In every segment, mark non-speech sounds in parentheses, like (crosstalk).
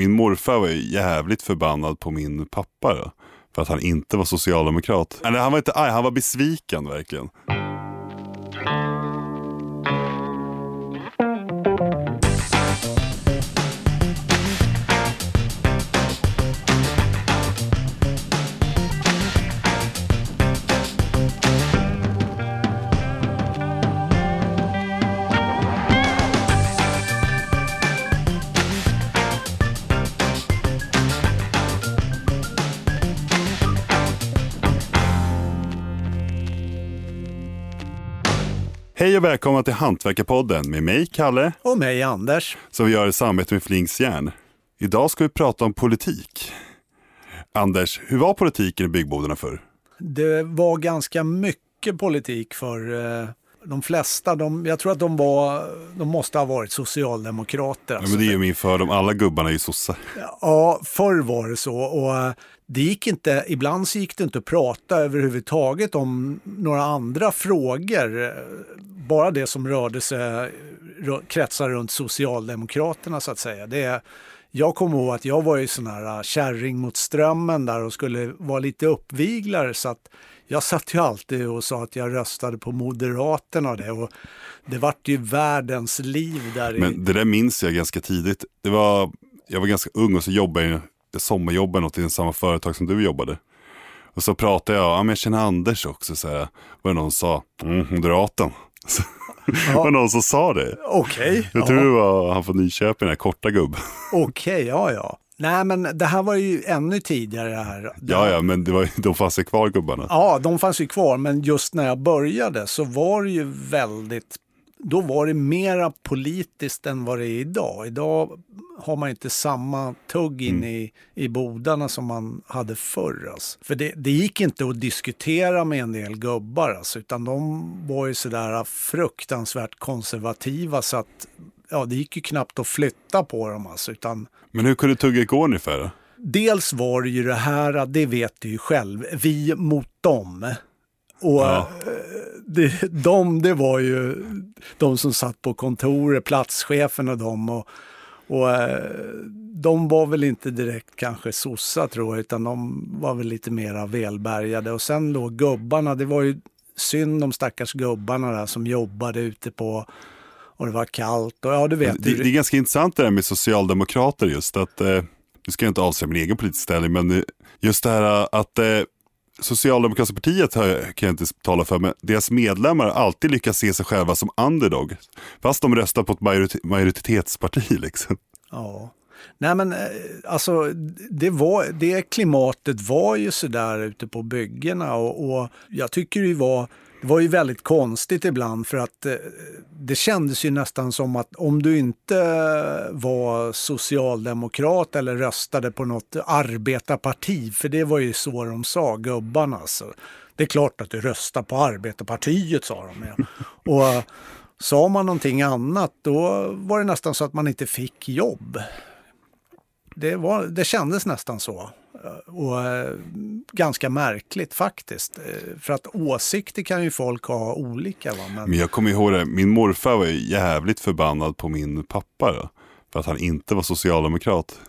min morfar var ju jävligt förbannad på min pappa då, för att han inte var socialdemokrat. Eller han var inte arg, han var besviken verkligen. Hej och välkomna till Hantverkarpodden med mig, Kalle, Och mig, Anders. som vi gör i samarbete med Flinks järn. Idag ska vi prata om politik. Anders, hur var politiken i byggbodarna förr? Det var ganska mycket politik för eh, de flesta. De, jag tror att de, var, de måste ha varit socialdemokrater. Ja, alltså. men det är ju min fördom, alla gubbarna är ju sossar. Ja, förr var det så. Och eh, det gick inte, ibland så gick det inte att prata överhuvudtaget om några andra frågor. Eh, bara det som rörde sig, eh, kretsar runt Socialdemokraterna så att säga. Det, jag kommer ihåg att jag var ju sån här eh, kärring mot strömmen där och skulle vara lite uppviglare så att jag satt ju alltid och sa att jag röstade på Moderaterna och det. Och det vart ju världens liv där. Men det där minns jag ganska tidigt. Det var, jag var ganska ung och så jobbade jag, jag sommarjobbade något i samma företag som du jobbade. Och så pratade jag, ja men jag känner Anders också, så här, var det någon sa, mm, moderaten. (laughs) Det var någon som sa det. Okej. Jag ja. tror det var han från Nyköping, den här korta gubben. (laughs) Okej, ja ja. Nej men det här var ju ännu tidigare här. Ja, ja, men det var, de fanns ju kvar gubbarna. Ja, de fanns ju kvar, men just när jag började så var det ju väldigt, då var det mera politiskt än vad det är idag. Idag har man inte samma tugg in i, i bodarna som man hade förr. Alltså. För det, det gick inte att diskutera med en del gubbar, alltså, utan de var ju sådär fruktansvärt konservativa så att ja, det gick ju knappt att flytta på dem. Alltså, utan Men hur kunde tugget gå ungefär? Dels var det ju det här, att det vet du ju själv, vi mot dem. Och Ja. eh, det, de, det var ju de som satt på kontoret, platschefen och dem. Och, och eh, de var väl inte direkt kanske sossa tror jag, utan de var väl lite mera välbärgade. Och sen då gubbarna, det var ju synd de stackars gubbarna där som jobbade ute på och det var kallt och ja du vet. Det, det är ganska intressant det där med socialdemokrater just att, eh, nu ska jag inte avslöja min egen politiska ställning, men just det här att eh, Socialdemokratiska partiet kan jag inte tala för, men deras medlemmar har alltid lyckats se sig själva som underdog. Fast de röstar på ett majoritetsparti (laughs) liksom. Ja. Nej men eh, alltså det, var, det klimatet var ju sådär ute på byggena och, och jag tycker det var, det var ju väldigt konstigt ibland för att eh, det kändes ju nästan som att om du inte var socialdemokrat eller röstade på något arbetarparti, för det var ju så de sa, gubbarna. alltså. Det är klart att du röstar på arbetarpartiet, sa de. Ja. Och eh, sa man någonting annat, då var det nästan så att man inte fick jobb. Det, var, det kändes nästan så. Och eh, ganska märkligt faktiskt. Eh, För att åsikter kan ju folk ha olika. Va? Men, Men jag kommer ihåg det, min morfar var ju jävligt förbannad på min pappa då, för att han inte var socialdemokrat.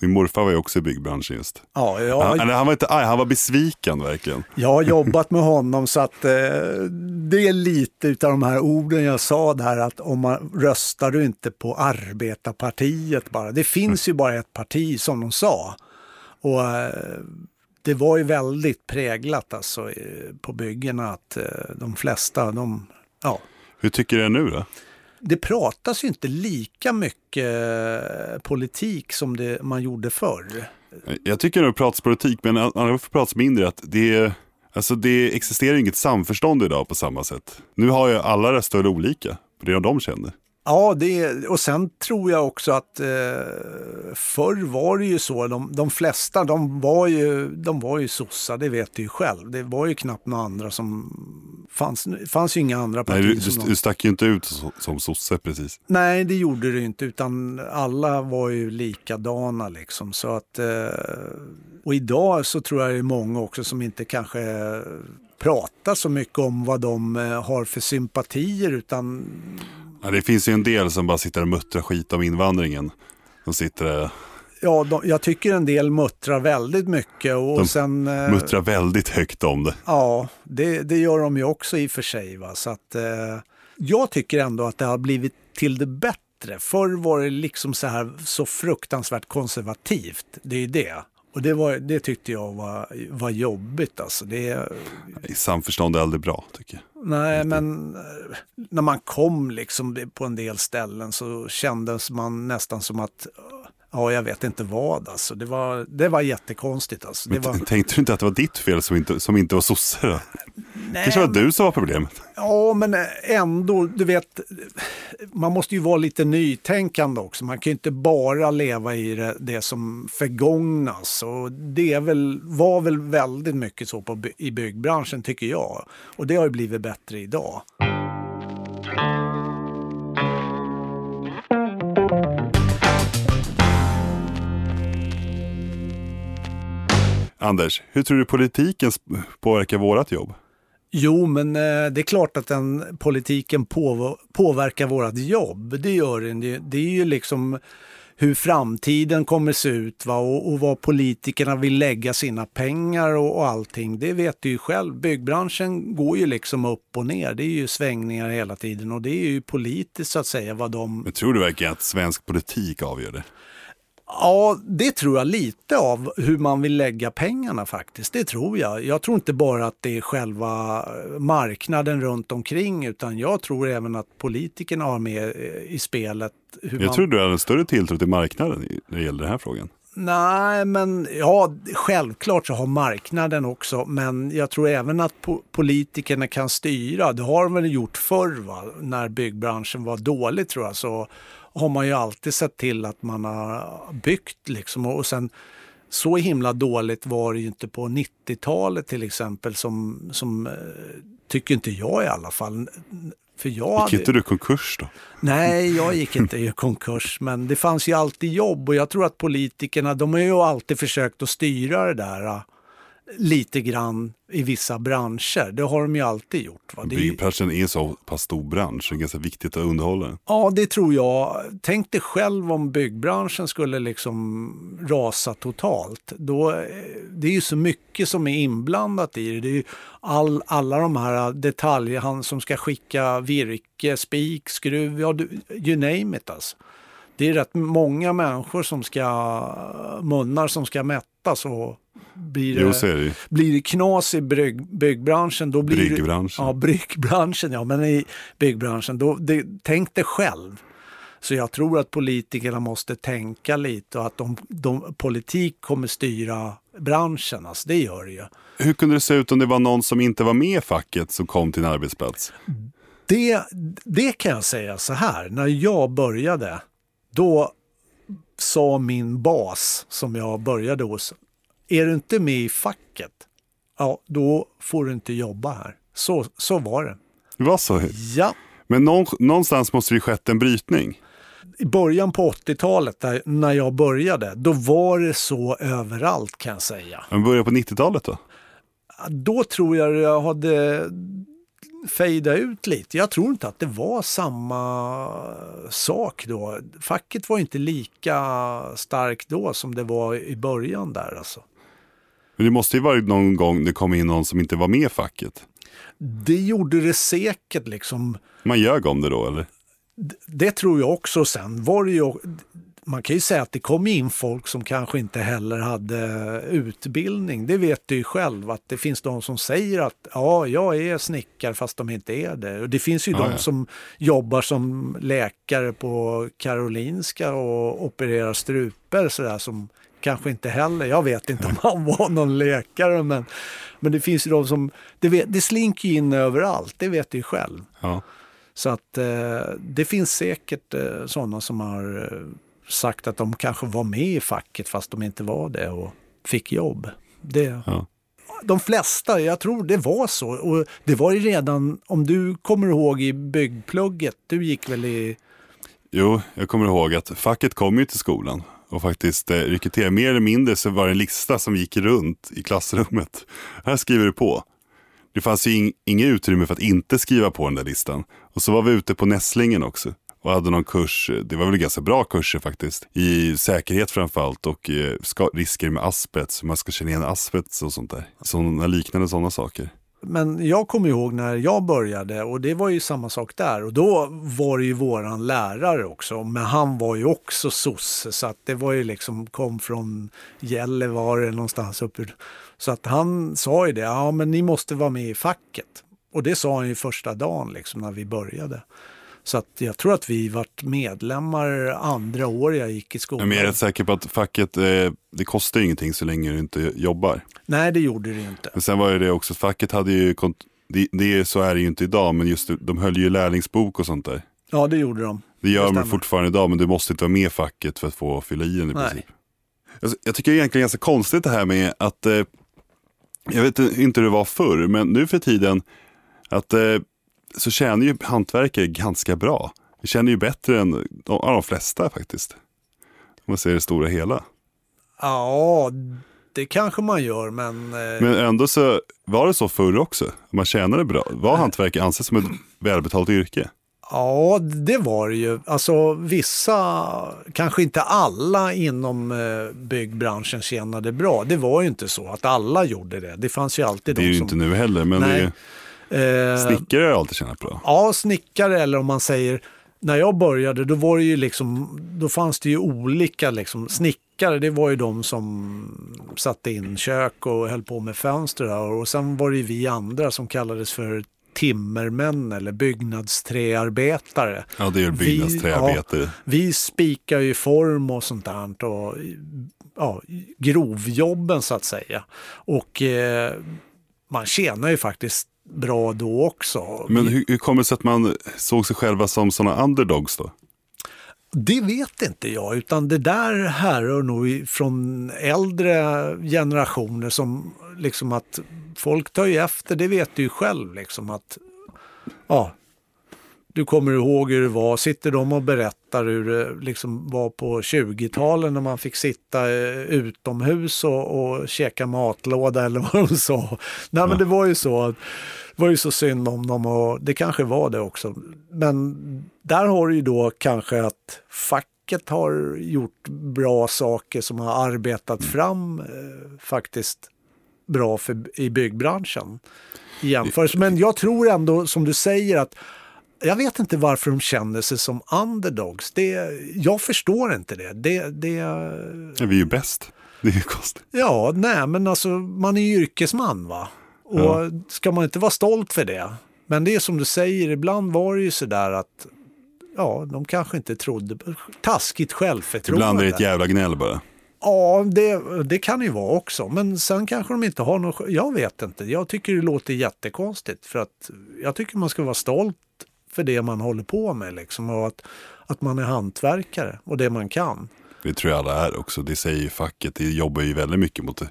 Min morfar var ju också i byggbranschen just. ja, jag, Han, han var inte arg, han var besviken verkligen. jag har jobbat med honom så att eh, det är lite utav de här orden jag sa där att om man röstar du inte på arbetarpartiet bara. Det finns ju bara ett parti som de sa. Och eh, det var ju väldigt präglat alltså på byggena att eh, de flesta, de, ja, Hur tycker du det nu då? det pratas ju inte lika mycket eh, politik som det man gjorde förr. Jag tycker det pratas politik, men får pratas mindre. Att det, alltså det existerar inget samförstånd idag på samma sätt. Nu har ju alla väl olika på det de kände. Ja, det, och sen tror jag också att eh, förr var det ju så, de, de flesta de var ju, de var ju sossar, det vet du ju själv. Det var ju knappt några andra som, fanns, fanns ju inga andra Nej, partier du, som du, du stack ju inte ut som, som sosse precis. Nej, det gjorde det inte, utan alla var ju likadana liksom. Så att, eh, och idag så tror jag det är många också som inte kanske pratar så mycket om vad de eh, har för sympatier, utan Ja, det finns ju en del som bara sitter och muttrar skit om invandringen. De sitter där. Ja, de, jag tycker en del muttrar väldigt mycket. Och De sen, eh, Muttrar väldigt högt om det. Ja, det, det gör de ju också i och för sig. Va? Så att, eh, jag tycker ändå att det har blivit till det bättre. Förr var det liksom så här så fruktansvärt konservativt. Det är ju det. Och det, var, det tyckte jag var, var jobbigt. Alltså. Det, I samförstånd är aldrig bra tycker jag. nej, men eh, när man kom liksom på en del ställen så kändes man nästan som att Ja, jag vet inte vad alltså. Det var, det var jättekonstigt alltså. Det Men var, Tänkte du inte att det var ditt fel som inte, som inte var sosse då? nej, kanske var du som var problemet. Ja, men ändå, du vet, man måste ju vara lite nytänkande också. Man kan ju inte bara leva i det, det som förgångnas. Och det är väl, var väl väldigt mycket så på, i byggbranschen tycker jag. Och det har ju blivit bättre idag. Anders, hur tror du politiken påverkar vårat jobb? Jo, men eh, det är klart att den politiken på, påverkar vårt jobb. Det gör den. Det, är ju liksom hur framtiden kommer se ut va? Och, och vad politikerna vill lägga sina pengar och, och allting. Det vet du ju själv. Byggbranschen går ju liksom upp och ner. Det är ju svängningar hela tiden och det är ju politiskt så att säga vad de Men tror du verkligen att svensk politik avgör det? Ja, det tror jag lite av hur man vill lägga pengarna faktiskt. Det tror jag. Jag tror inte bara att det är själva marknaden runt omkring utan jag tror även att politikerna har med eh, i spelet. Jag man... tror du har en större tilltro till marknaden när det gäller den här frågan. Nej, men ja, självklart så har marknaden också, men jag tror även att po politikerna kan styra. Det har de väl gjort förr, va? när byggbranschen var dålig tror jag, så har man ju alltid sett till att man har byggt liksom. Och sen så himla dåligt var det ju inte på 90-talet till exempel, som, som eh, tycker inte jag i alla fall. För jag Gick inte du konkurs då? Nej, (laughs) jag gick inte i konkurs, men det fanns ju alltid jobb och jag tror att politikerna, de har ju alltid försökt att styra det där äh, lite grann i vissa branscher. Det har de ju alltid gjort. Va? Det Byggbranschen är en så pass stor bransch, det är ganska viktigt att underhålla ja, det tror jag. Tänk dig själv om byggbranschen skulle liksom rasa totalt. Då, eh, det är ju så mycket som är inblandat i det. Det är ju all, alla de här detaljer, han som ska skicka virke, spik, skruv, ja, du, you name it alltså. Det är rätt många människor som ska, munnar som ska mättas och blir Jo, det, blir det knas i brygg, byggbranschen, då blir det, Bryggbranschen. Ja, bryggbranschen, ja, men i byggbranschen, då, det, tänk dig själv. Så jag tror att politikerna måste tänka lite och att de, de, politik kommer styra branschen, alltså, det gör det ju. Hur kunde det se ut om det var någon som inte var med i facket som kom till en arbetsplats? Det, det kan jag säga så här, när jag började, då sa min bas som jag började hos, är du inte med i facket, ja då får du inte jobba här. Så, så var det. Det var så. Ja, Men någon, någonstans måste det ju skett en brytning. i början på 80-talet där, när jag började, då var det så överallt kan jag säga. Men började på 90-talet då? Då tror jag jag hade fejdat ut lite. Jag tror inte att det var samma sak då. Facket var inte lika starkt då som det var i början där alltså. Men det måste ju varit någon gång det kom in någon som inte var med i facket. Det gjorde det säkert liksom. Man ljög om det då eller? Det tror jag också. Sen var det ju, man kan ju säga att det kom in folk som kanske inte heller hade utbildning. Det vet du ju själv att det finns de som säger att ja, jag är snickare fast de inte är det. Och det finns ju Ja, de ja. som jobbar som läkare på Karolinska och opererar struper sådär som kanske inte heller, jag vet inte om han var någon läkare men, men det finns ju de som, det, vet, det slinker in överallt, det vet du ju själv. Ja. Så att eh, det finns säkert eh, sådana som har eh, sagt att de kanske var med i facket fast de inte var det och fick jobb. Det, Ja. De flesta, jag tror det var så. Och det var ju redan, om du kommer ihåg i byggplugget, du gick väl i... Jo, jag kommer ihåg att facket kom ju till skolan och faktiskt eh, rekrytera. Mer eller mindre så var det en lista som gick runt i klassrummet. Här skriver du på. Det fanns ju in, inget utrymme för att inte skriva på den där listan. Och så var vi ute på Nässlingen också. och hade någon kurs, det var väl ganska bra kurser faktiskt, i säkerhet framförallt och eh, ska, risker med asbest, hur man ska känna igen asbest och sånt där. Sådana liknande sådana saker. Men jag kommer ihåg när jag började och det var ju samma sak där och då var det ju våran lärare också. Men han var ju också sosse så att det var ju liksom, kom från Gällivare någonstans uppe. Så att han sa ju det, ja men ni måste vara med i facket. Och det sa han ju första dagen liksom när vi började. Så att jag tror att vi vart medlemmar andra år jag gick i skolan. Men jag är rätt säker på att facket, eh, det kostar ingenting så länge du inte jobbar. Nej, det gjorde det inte. Men sen var det det också, facket hade ju, det, det, så är det ju inte idag, men just de höll ju lärlingsbok och sånt där. Ja, det gjorde de. Det gör de fortfarande idag, men du måste inte vara med i facket för att få fylla i den i Nej. princip. Alltså, jag tycker egentligen ganska konstigt det här med att, eh, jag vet inte hur det var förr, men nu för tiden, att eh, så tjänar ju hantverkare ganska bra. Vi tjänar ju bättre än de, de flesta faktiskt. Om man ser det stora hela. Ja, det kanske man gör, men... Eh... Men ändå så var det så förr också. Man tjänade bra. Var hantverkare ansett som ett välbetalt yrke? Ja, det var det ju. Alltså vissa, kanske inte alla inom eh, byggbranschen tjänade bra. Det var ju inte så att alla gjorde det. Det fanns ju alltid det de som... Det är ju inte nu heller, men Nej. Eh, snickare har alltid tjänat bra. Ja, snickare eller om man säger när jag började då var det ju liksom, då fanns det ju olika liksom, snickare, det var ju de som satte in kök och höll på med fönster och sen var det ju vi andra som kallades för timmermän eller byggnadsträarbetare. Ja, det är byggnadsträarbetare. Vi, ja, vi spikar ju form och sånt där och ja, grovjobben så att säga. Och eh, man tjänar ju faktiskt bra då också. Men hur, hur kommer det sig att man såg sig själva som sådana underdogs då? Det vet inte jag, utan det där härrör nog från äldre generationer som liksom att folk tar ju efter, det vet du ju själv liksom att ja, du kommer ihåg hur det var, sitter de och berättar hur det liksom var på 20-talet när man fick sitta eh, utomhus och, och käka matlåda eller (laughs) vad de sa. Nej men det var ju så, det var ju så synd om dem och det kanske var det också. Men där har du ju då kanske att facket har gjort bra saker som har arbetat mm. fram eh, faktiskt bra för, i byggbranschen. I jämförelse. Men jag tror ändå som du säger att jag vet inte varför de känner sig som underdogs. Det, jag förstår inte det. det, det ja, vi är ju bäst. Det är ju konstigt. Ja, nej men alltså man är ju yrkesman va. Och ja. ska man inte vara stolt för det? Men det är som du säger, ibland var det ju sådär att ja, de kanske inte trodde, taskigt självförtroende. Ibland är det ett jävla gnäll bara. Ja, det, det kan ju vara också. Men sen kanske de inte har något, jag vet inte. Jag tycker det låter jättekonstigt för att jag tycker man ska vara stolt för det man håller på med liksom, och att, att man är hantverkare och det man kan. Det tror jag alla är också. Det säger ju facket. Det jobbar ju väldigt mycket mot det.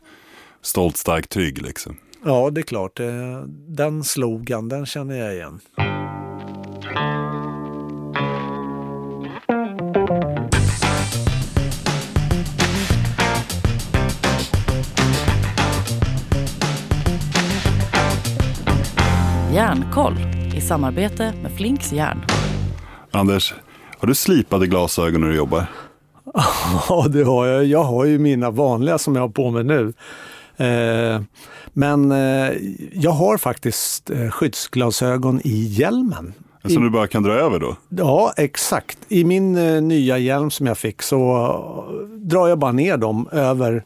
stolt, stark, trygg liksom. Ja, det är klart. Den slogan, den känner jag igen. Järnkoll i samarbete med Flinks järn. Anders, har du slipade glasögon när du jobbar? (laughs) Ja, det har jag. Jag har ju mina vanliga som jag har på mig nu. Eh, men eh, jag har faktiskt eh, skyddsglasögon i hjälmen. Som du bara kan dra över då? Ja, exakt. I min nya hjälm som jag fick så drar jag bara ner dem över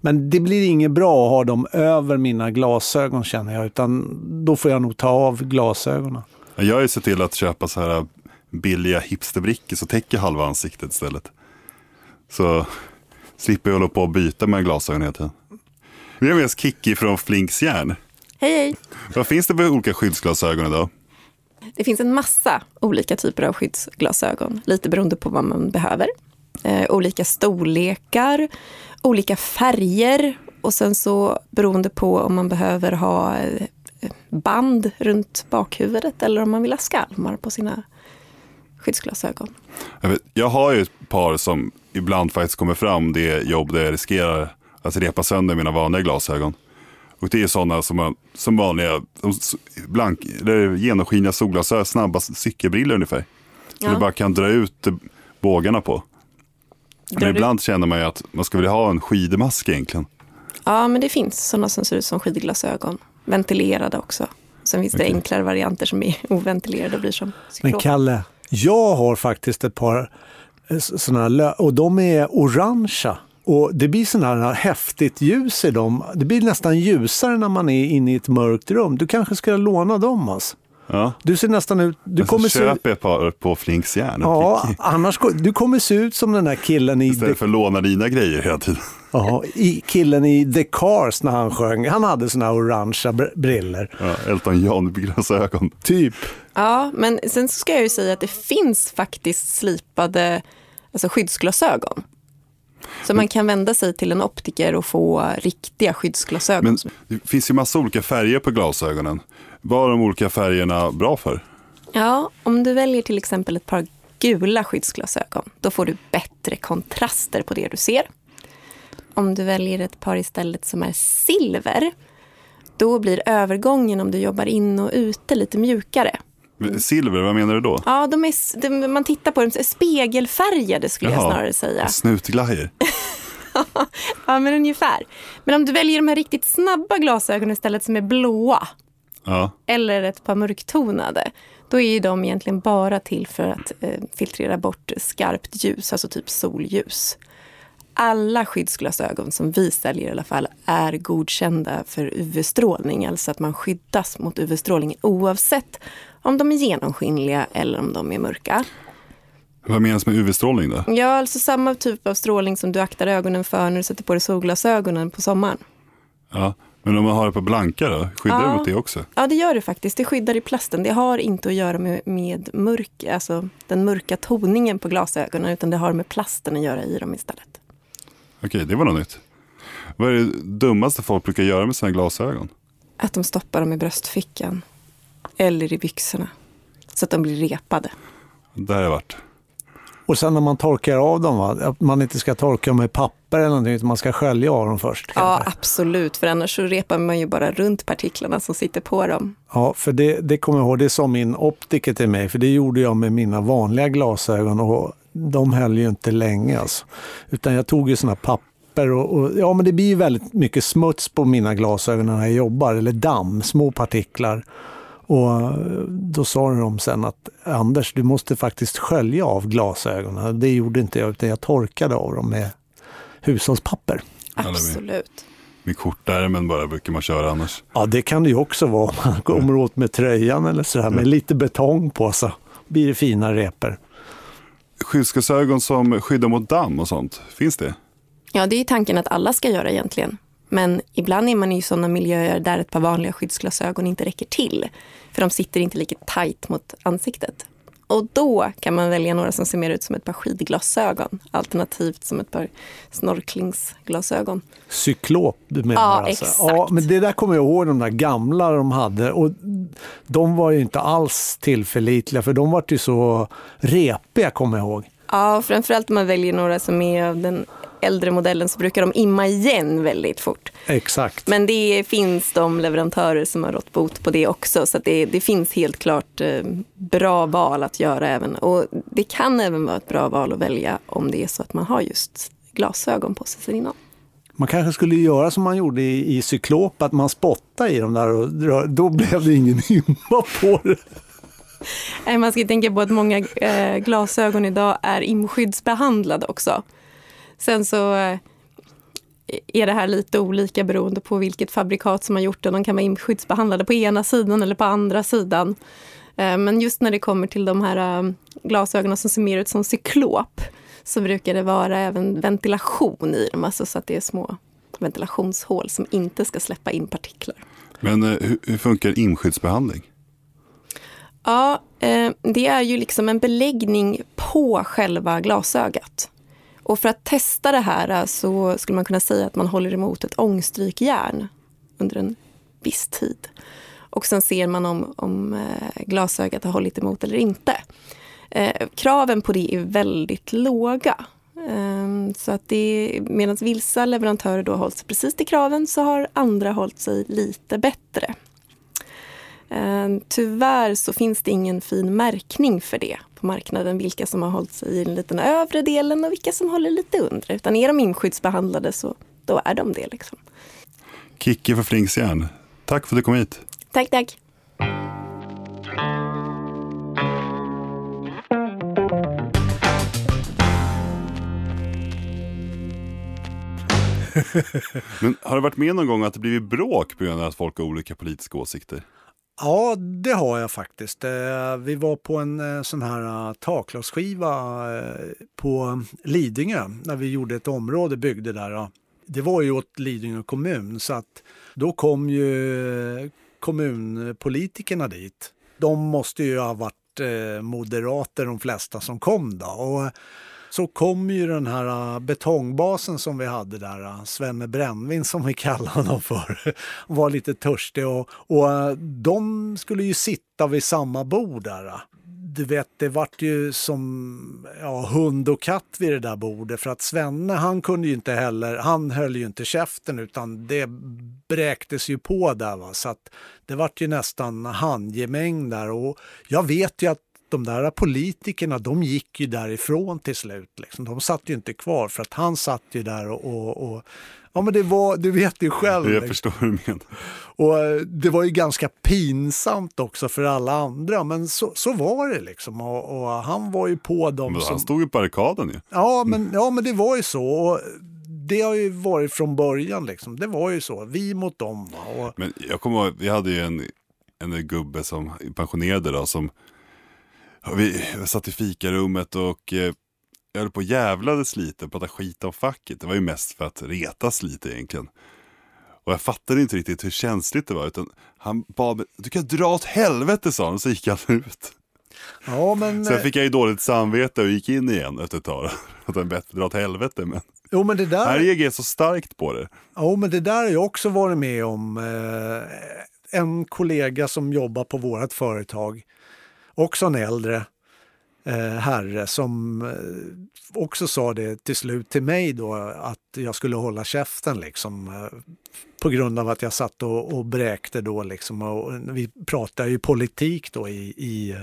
men det blir inget bra att ha dem över mina glasögon känner jag, utan då får jag nog ta av glasögonen. Jag har ju sett till att köpa så här billiga hipsterbrickor som täcker halva ansiktet istället. Så slipper jag hålla på och byta med glasögon hela tiden. Vi har med oss Kikki från Flinks järn. Hej hej! Vad finns det för olika skyddsglasögon idag? Det finns en massa olika typer av skyddsglasögon, lite beroende på vad man behöver. Eh, olika storlekar, olika färger och sen så beroende på om man behöver ha eh, band runt bakhuvudet eller om man vill ha skalmar på sina skyddsglasögon. Jag, vet, jag har ju ett par som ibland faktiskt kommer fram det jobb där jag riskerar att repa sönder mina vanliga glasögon. Och det är sådana som, man, som vanliga blank, eller genomskinliga solglasögon, snabba cykelbrillor ungefär. Som Ja. du bara kan dra ut eh, bågarna på. Drar Men du- ibland känner man ju att man skulle vilja ha en skidmask egentligen. Ja, men det finns sådana som ser ut som skidglasögon. Ventilerade också. Sen finns det Okej. enklare varianter som är (laughs) oventilerade och blir som Men cyklop. Kalle, jag har faktiskt ett par sådana här lö- och de är orangea. Och det blir sådana här häftigt ljus i dem. Det blir nästan ljusare när man är inne i ett mörkt rum. Du kanske ska låna dem alltså. Ja. Du ser nästan ut... Du Men så kommer se köper jag ett par på Flinks järn. ja, annars, går- du kommer se ut som den där killen i, Istället för att låna dina grejer hela tiden. ja, i killen i The Cars när han sjöng. Han hade sådana här orangea br- briller. Ja, Elton John-glasögon. Typ. Ja, men sen så ska jag ju säga att det finns faktiskt slipade alltså skyddsglasögon. Så man kan vända sig till en optiker och få riktiga skyddsglasögon. Men det finns ju massa olika färger på glasögonen. Vad är de olika färgerna bra för? Ja, om du väljer till exempel ett par gula skyddsglasögon, då får du bättre kontraster på det du ser. Om du väljer ett par istället som är silver, då blir övergången om du jobbar in och ute lite mjukare. Silver, vad menar du då? Ja, de är, de, man tittar på dem, spegelfärgade skulle jag Jaha. snarare säga. Snutglajer. (laughs) Ja, men ungefär. Men om du väljer de här riktigt snabba glasögonen istället som är blåa, Ja. eller ett par mörktonade, då är de egentligen bara till för att eh, filtrera bort skarpt ljus, alltså typ solljus. Alla skyddsglasögon som vi säljer i alla fall är godkända för UV-strålning, alltså att man skyddas mot UV-strålning oavsett om de är genomskinliga eller om de är mörka. Vad menas med UV-strålning då? Ja, alltså samma typ av strålning som du aktar ögonen för när du sätter på dig solglasögonen på sommaren. Ja. Men om man har det på blanka då? Skyddar det Ja. mot det också? Ja, det gör det faktiskt. Det skyddar i plasten. Det har inte att göra med, med mörk, alltså den mörka toningen på glasögonen, utan det har med plasten att göra i dem istället. Okej, det var något nytt. Vad är det dummaste folk brukar göra med sina glasögon? Att de stoppar dem i bröstfickan eller i byxorna så att de blir repade. Det har jag varit. Och sen när man torkar av dem, va? att man inte ska torka dem med papper eller någonting, utan man ska skölja av dem först. Ja, absolut, för annars så repar man ju bara runt partiklarna som sitter på dem. Ja, för det, det kommer jag ihåg, det sa min optiker till mig, för det gjorde jag med mina vanliga glasögon och de höll ju inte länge alltså. Utan jag tog ju sådana papper och, och ja men det blir ju väldigt mycket smuts på mina glasögon när jag jobbar, eller damm, små partiklar. Och eh, då sa de sen att Anders, du måste faktiskt skölja av glasögonen. Det gjorde inte jag, utan jag torkade av dem med hushållspapper. Absolut. Med kortärmen bara brukar man köra annars. Ja, det kan det ju också vara om man kommer åt med tröjan eller sådär, med lite betong på så blir det fina repor. Skyddsglasögon som skyddar mot damm och sånt, finns det? Ja, det är ju tanken att alla ska göra egentligen. Men ibland är man i sådana miljöer där ett par vanliga skyddsglasögon inte räcker till. För de sitter inte lika tajt mot ansiktet. Och då kan man välja några som ser mer ut som ett par skidglasögon. Alternativt som ett par snorklingsglasögon. Cyklop du menar Ja, alltså? exakt. Ja, men det där kommer jag ihåg, de där gamla de hade. Och de var ju inte alls tillförlitliga, för de var ju så repiga kommer jag ihåg. Ja, framförallt om man väljer några som är av den äldre modellen så brukar de imma igen väldigt fort. Exakt. Men det finns de leverantörer som har rått bot på det också. Så det, det finns helt klart eh, bra val att göra även. Och det kan även vara ett bra val att välja om det är så att man har just glasögon på sig sen innan. Man kanske skulle göra som man gjorde i, i Cyklop, att man spottade i dem där och då blev det ingen (laughs) hymma på det. Nej, Man ska tänka på att många eh, glasögon idag är imskyddsbehandlade också. Sen så eh, är det här lite olika beroende på vilket fabrikat som har gjort det. De kan vara imskyddsbehandlade på ena sidan eller på andra sidan. Eh, men just när det kommer till de här eh, glasögonen som ser mer ut som cyklop så brukar det vara även ventilation i dem, alltså så att det är små ventilationshål som inte ska släppa in partiklar. Men hur, funkar inskyddsbehandling? Ja, det är ju liksom en beläggning på själva glasögat. Och för att testa det här eh, så skulle man kunna säga att man håller emot ett ångstrykjärn under en viss tid. Och sen ser man om, om eh, glasögat har hållit emot eller inte. Eh, kraven på det är väldigt låga. Eh, så att det, medan vissa leverantörer då har hållit sig precis till kraven så har andra hållit sig lite bättre. Eh, Tyvärr så finns det ingen fin märkning för det på marknaden vilka som har hållit sig i den lite övre delen och vilka som håller lite undre. Utan är de inskyddsbehandlade så då är de det. Liksom. Kicki för Flinksjärn, tack för att du kom hit. Tack, tack. Men har det varit med någon gång att det blivit bråk på grund av att folk har olika politiska åsikter? Ja, det har jag faktiskt. Eh, vi var på en eh, sån här eh, taklagsskiva på Lidingö när vi gjorde ett område, byggde där. Det var ju åt Lidingö kommun så att då kom ju kommunpolitikerna dit. De måste ju ha varit moderater de flesta som kom då. Och så kom ju den här äh, betongbasen som vi hade där, äh, Svenne Brännvin som vi (laughs) kallade honom för, var lite törstig och, och äh, de skulle ju sitta vid samma bord där. Du vet, det vart ju som ja, hund och katt vid det där bordet för att Svenne han kunde ju inte heller, han höll ju inte käften utan det bräktes ju på där va så att det vart ju nästan handgemäng där och jag vet ju att de där politikerna de gick ju därifrån till slut. Liksom. De satt ju inte kvar för att han satt ju där och, och, och Ja men det var, du vet ju själv. Jag liksom. förstår hur du menar. Och eh, det var ju ganska pinsamt också för alla andra men så, så var det liksom och, och han var ju på dem. Men som... Han stod ju på barrikaden ju. Ja men, ja men det var ju så. Och det har ju varit från början liksom. Det var ju så, vi mot dem. Och... Men jag kommer ihåg, vi hade ju en, en gubbe som pensionerade då som vi satt i fikarummet och eh, jag höll på och jävlades lite, pratade skit om facket. Det var ju mest för att retas lite egentligen. Och jag fattade inte riktigt hur känsligt det var. Utan han bad mig, du kan dra åt helvete sa han, och så gick han ut. Ja, men... Sen fick jag ju dåligt samvete och gick in igen efter ett tag. (laughs) Att är bättre dra åt helvete. Men... Jo, men det där... Här reagerar jag så starkt på det. Jo, men det där har jag också varit med om. Eh, en kollega som jobbar på vårt företag också en äldre eh, herre som eh, också sa det till slut till mig då att jag skulle hålla käften liksom. Eh, på grund av att jag satt och, och bräkte då liksom. Och vi pratade ju politik då i, i,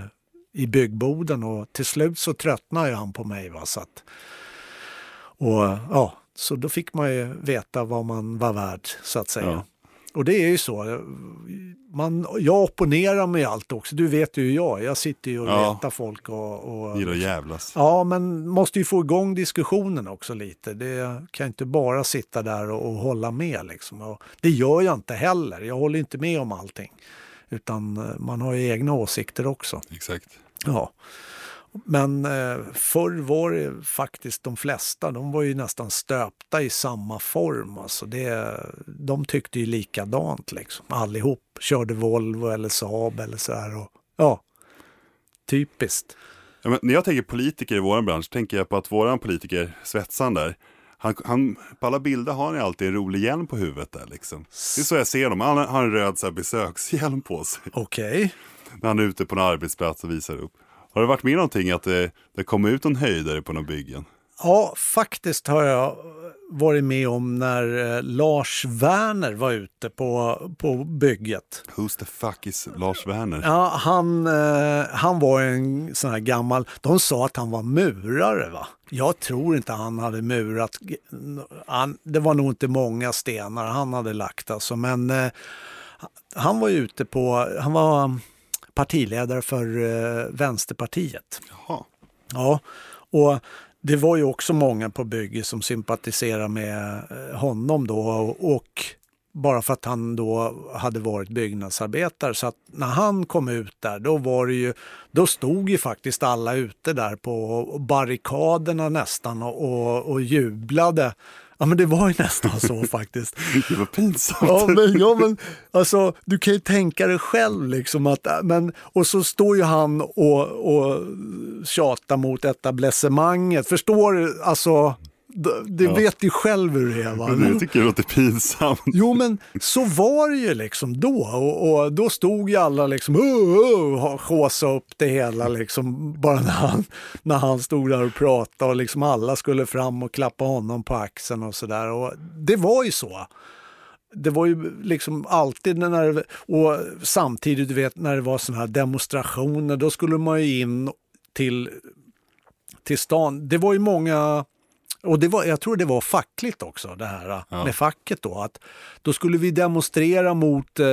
i byggboden och till slut så tröttnade han på mig. Va? Så att, och ja, så då fick man ju veta vad man var värd så att säga. Ja. Och det är ju så. Man, jag opponerar mig allt också. Du vet ju hur jag Jag sitter ju och ja. letar folk. Och, och, Gillar att jävlas. Ja, men måste ju få igång diskussionen också lite. Det kan inte bara sitta där och, och hålla med. Liksom. Och det gör jag inte heller. Jag håller inte med om allting. Utan eh, man har ju egna åsikter också. Exakt. Ja. Men eh, förr var det faktiskt de flesta, de var ju nästan stöpta i samma form. Alltså det, de tyckte ju likadant liksom, allihop. Körde Volvo eller Saab eller så här. Och, ja, typiskt. Ja, när jag tänker politiker i vår bransch tänker jag på att våran politiker, svetsaren där, han, han, på alla bilder har han alltid en rolig hjälm på huvudet där liksom. Det är så jag ser honom, han har en röd så här, besökshjälm på sig. Okej. Okay. När han är ute på en arbetsplats och visar upp. Har det varit med någonting att det, det kommer ut någon höjdare på någon byggen? Ja, faktiskt har jag varit med om när eh, Lars Werner var ute på, på bygget. Who's the fuck is Lars Werner? Ja, han, eh, han var en sån här gammal, de sa att han var murare va? Jag tror inte han hade murat, han, det var nog inte många stenar han hade lagt alltså, men eh, han var ute på, han var partiledare för eh, Vänsterpartiet. Jaha. Ja, och det var ju också många på bygget som sympatiserade med eh, honom då och bara för att han då hade varit byggnadsarbetare. Så att när han kom ut där, då var det ju, då stod ju faktiskt alla ute där på barrikaderna nästan och, och, och jublade Ja men det var ju nästan så (laughs) faktiskt. Det var pinsamt. Ja men, ja, men alltså, du kan ju tänka dig själv liksom att, men, och så står ju han och, och tjatar mot etablissemanget. Förstår du? Alltså, det ja. vet ju själv hur det är. Va? (laughs) Men jag tycker det låter pinsamt. Jo, men så var det ju liksom då. Och, och då stod ju alla liksom och uh, upp det hela liksom. Bara när han, när han stod där och pratade och liksom alla skulle fram och klappa honom på axeln och sådär. Det var ju så det var ju liksom alltid när det, och samtidigt du vet när det var sådana här demonstrationer, då skulle man ju in till, till stan. Det var ju många, och det var, jag tror det var fackligt också det här Ja. med facket då. Att då skulle vi demonstrera mot, eh,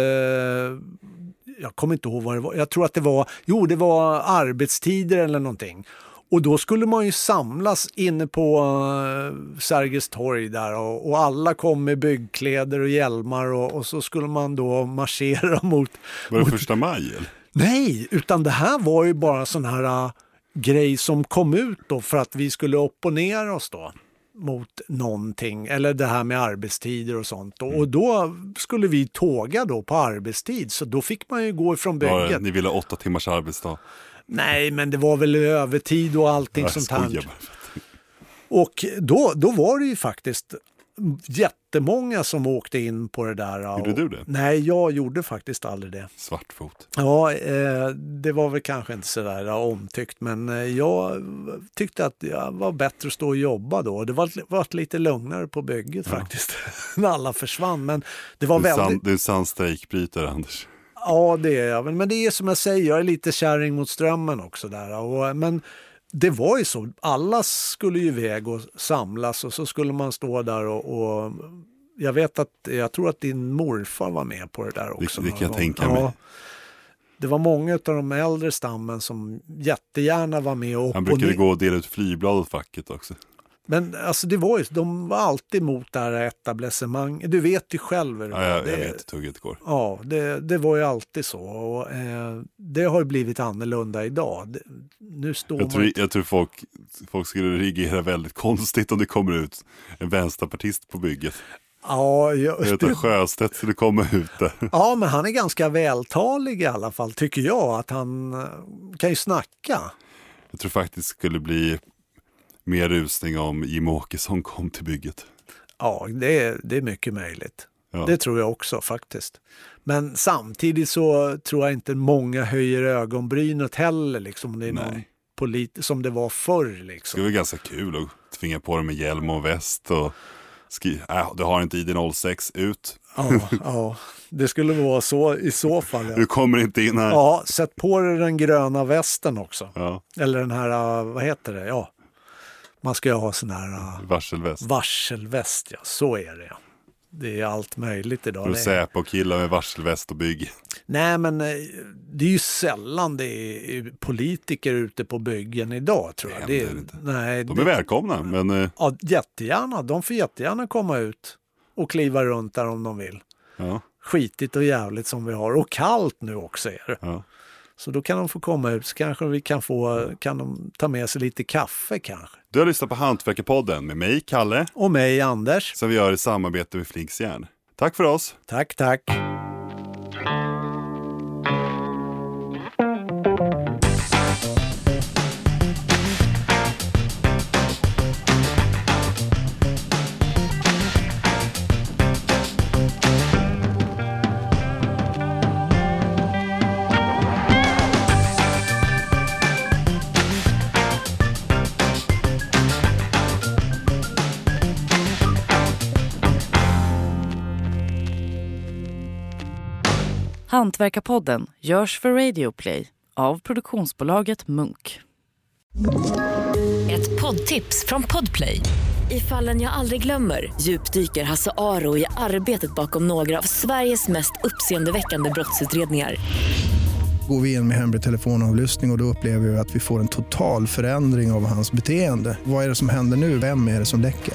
jag kommer inte ihåg vad det var, jag tror att det var, jo det var arbetstider eller någonting. Och då skulle man ju samlas inne på uh, Sergels torg där och, och alla kom med byggkläder och hjälmar och, och så skulle man då marschera (laughs) mot... Var det mot första maj? Eller? Nej, utan det här var ju bara sån här grej som kom ut då för att vi skulle opponera oss då mot någonting, eller det här med arbetstider och sånt. Och, och då skulle vi tåga då på arbetstid, så då fick man ju gå ifrån bygget. ni ville ha åtta timmars arbetsdag? Nej, men det var väl övertid och allting sånt här. Och då, då var det ju faktiskt jättemånga som åkte in på det där. Gjorde och, du det? Nej, jag gjorde faktiskt aldrig det. Svartfot. Ja, eh, det var väl kanske inte sådär omtyckt, men eh, jag tyckte att det var bättre att stå och jobba då. Det var, var lite lugnare på bygget faktiskt, (laughs) när alla försvann. Men det var Du är, väldigt... sann, du är sann strejkbrytare Anders. Ja, det är jag. Men det är som jag säger, jag är lite kärring mot strömmen också där. Och, men det var ju så, alla skulle ju iväg och samlas och så skulle man stå där och, och jag vet att, jag tror att din morfar var med på det där också. kan jag tänka mig. Det var många av de äldre stammen som jättegärna var med och Han brukade opponer- gå och dela ut flygblad åt facket också. Men alltså det var ju, de var alltid emot det här etablissemang. Du vet ju själv hur det Ja, var. jag, jag Det- vet hur tugget går. Ja, det, det var ju alltid så. Och, eh, det har ju blivit annorlunda idag. Det, nu står Jag man... tror, jag tror folk, folk skulle reagera väldigt konstigt om det kommer ut en vänsterpartist på bygget. Ja, Jag jag, att Sjöstedt skulle komma ut där. (laughs) ja, men han är ganska vältalig i alla fall, tycker jag. Att han eh, kan ju snacka. Jag tror faktiskt det skulle bli mer rusning om Jim Åkesson kom till bygget. Ja, det är, det är mycket möjligt. Ja. Det tror jag också faktiskt. Men samtidigt så tror jag inte många höjer ögonbrynet heller, liksom, om det är någon Nej. polit som det var förr. Det Liksom. skulle vara ganska kul att tvinga på dem med hjälm och väst och skri- äh, du har inte ID 06, ut. Ja, ja, det skulle vara så i så fall. Ja. Du kommer inte in här. Ja, sätt på dig den gröna västen också. Ja, Eller den här, uh, vad heter det? Ja, man ska ju ha sån här uh, varselväst. varselväst, ja. Så är det. Det är allt möjligt idag. Och Det är, Säpo killar med varselväst och bygg. nej, men eh, det är ju sällan det är politiker ute på byggen idag tror jag. Det Det händer inte. nej, De det- är välkomna, men eh, Ja, jättegärna. De får jättegärna komma ut och kliva runt där om de vill. ja, Skitigt och jävligt som vi har. Och kallt nu också är det. ja. Så då kan de få komma ut, så kanske vi kan få, kan de ta med sig lite kaffe kanske. Du har lyssnat på Hantverkarpodden med mig, Kalle, Och mig, Anders. som vi gör i samarbete med Flinks Järn. Tack för oss! Tack, tack. Hantverkarpodden görs för Radio Play av produktionsbolaget Munk. Ett poddtips från Podplay. I fallen jag aldrig glömmer djupdyker Hasse Aro i arbetet bakom några av Sveriges mest uppseendeväckande brottsutredningar. Går vi in med hemlig telefonavlyssning och, och då upplever vi att vi får en total förändring av hans beteende. Vad är det som händer nu? Vem är det som läcker?